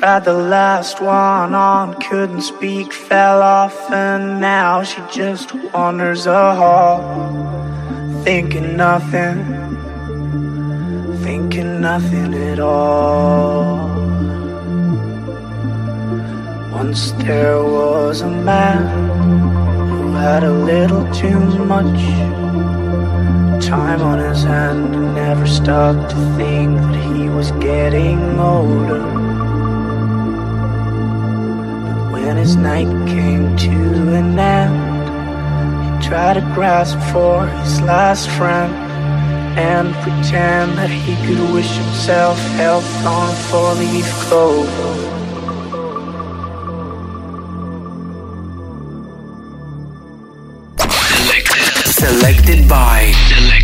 Tried the last one on, couldn't speak, fell off, and now she just wanders a hall, thinking nothing, thinking nothing at all. Once there was a man who had a little too much time on his hand and never stopped to think that he was getting older. But when his night came to an end, he tried to grasp for his last friend and pretend that he could wish himself health on a four-leaf clover. Selected by. Selected.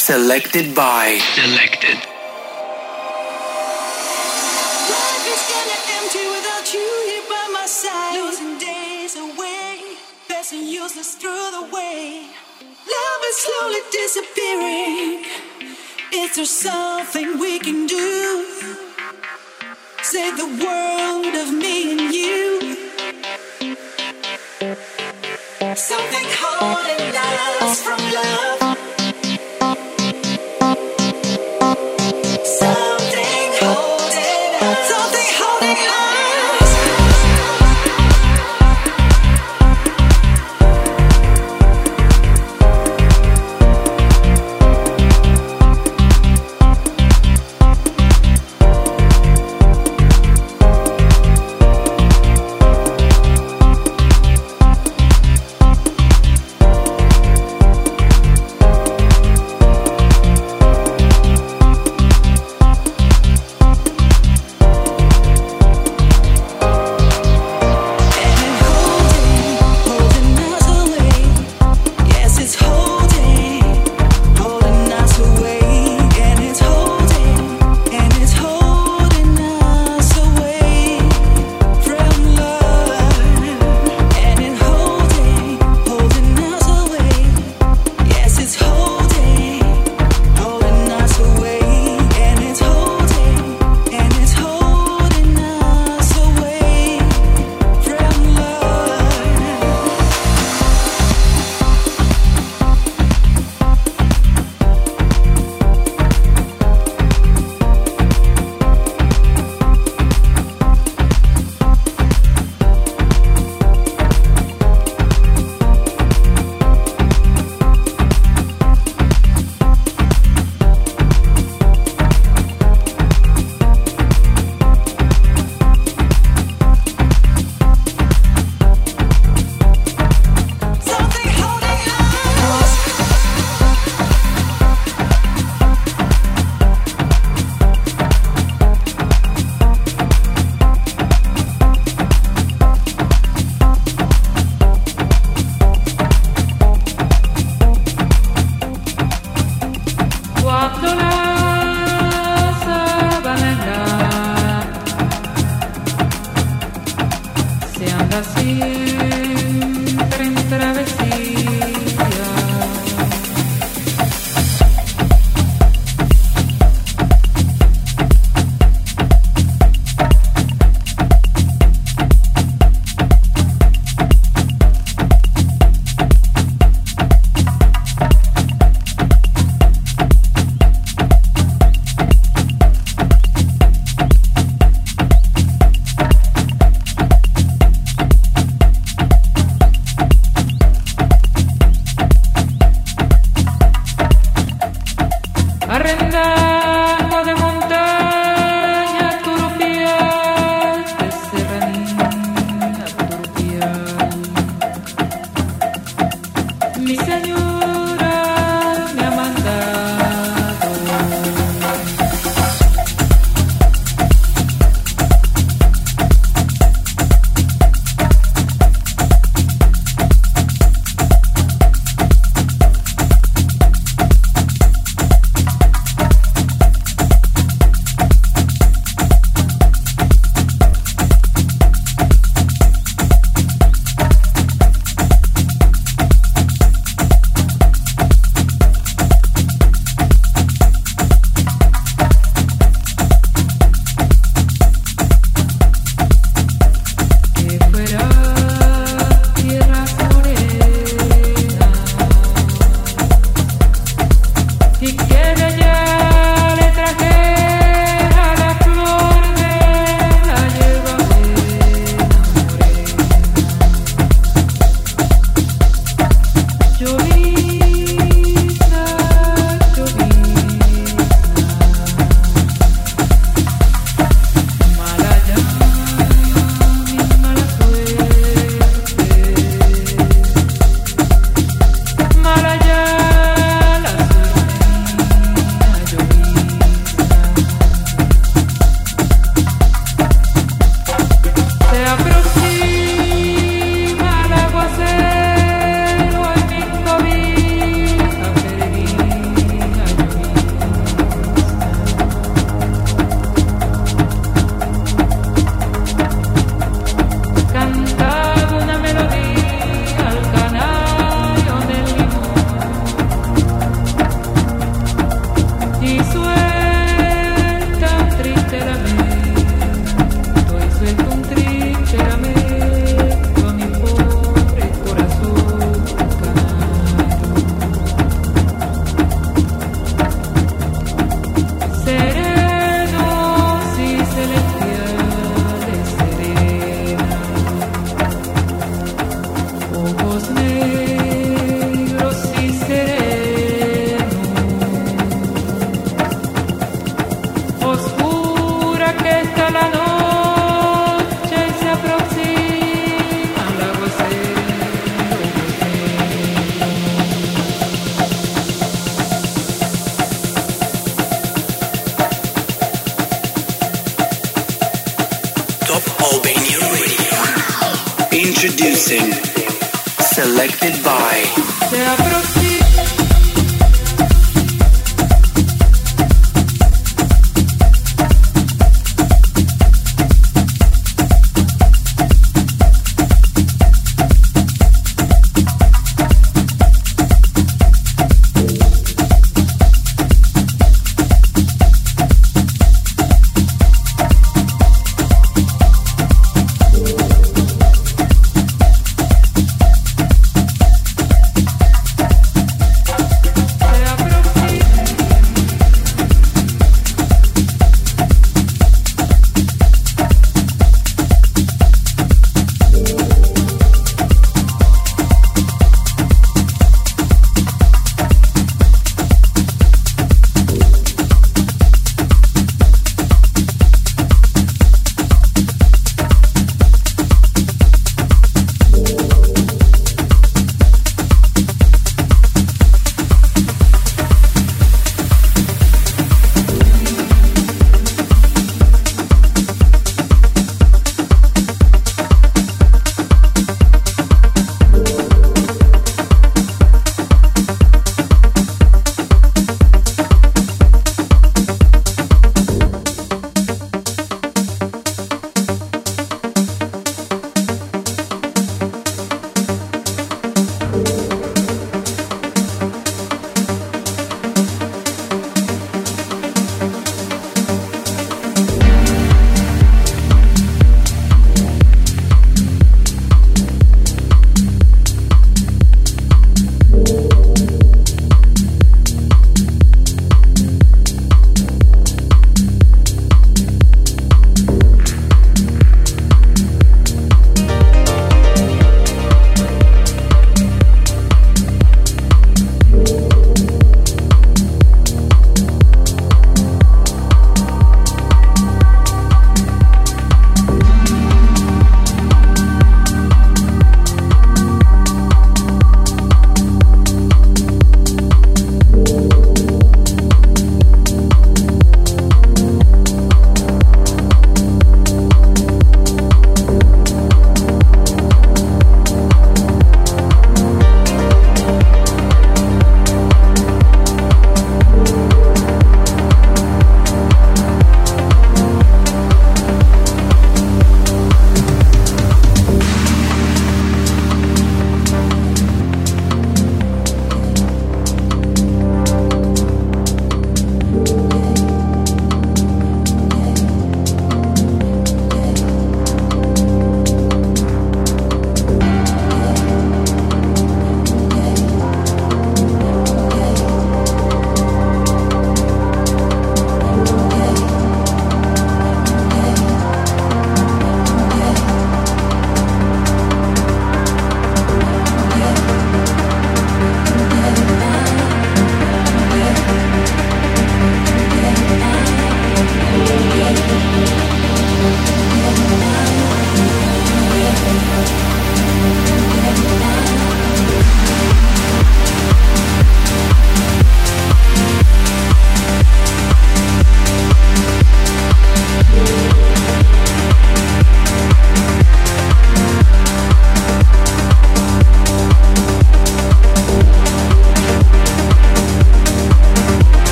Selected by. Selected. Life is kinda empty without you here by my side. Losing days away, passing useless through the way. Love is slowly disappearing. Is there something we can do? Save the world of me and you. Something holding us from love.